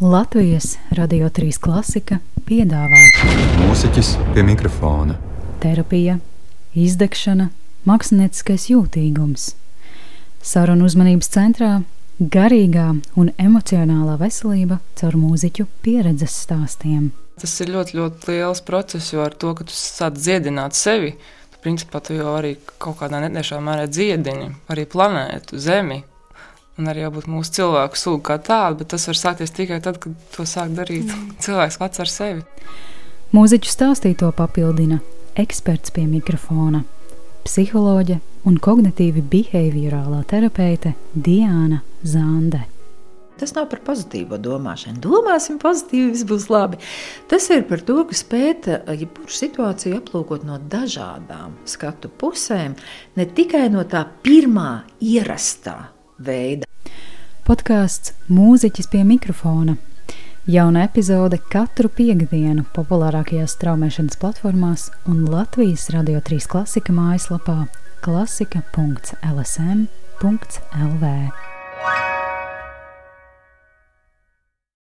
Latvijas Radio 3 klasika piedāvā Mūziķis pie mikrofona. terapija, izdegšana, mākslinieckais jūtīgums. Sarunu uzmanības centrā - garīgā un emocionālā veselība caur mūziķu pieredzes stāstiem. Tas ir ļoti, ļoti liels process, jo ar to, ka tu sāc dziedināt sevi, tu principā tu jau arī kaut kādā netiešā mērā dziedini arī planētu, Zemi. Un arī jābūt mūsu cilvēku sūga kā tāda, bet tas var sākties tikai tad, kad to sāk darīt cilvēks pats ar sevi. Mūziķu stāstīto papildina eksperts pie mikrofona - psiholoģe un kognitīvi behaviorālā terapeite Diana Zande. Tas nav par pozitīvo domāšanu. Domāsim pozitīvi, viss būs labi. Tas ir par to, ka spēt jebkuru situāciju aplūkot no dažādām skatu pusēm, ne tikai no tā pirmā ierastā veida. Podkāsts Mūziķis pie mikrofona. Jauna epizode katru piekdienu populārākajās straumēšanas platformās un Latvijas Radio 3 klasika mājaslapā klasika.lsm.lv.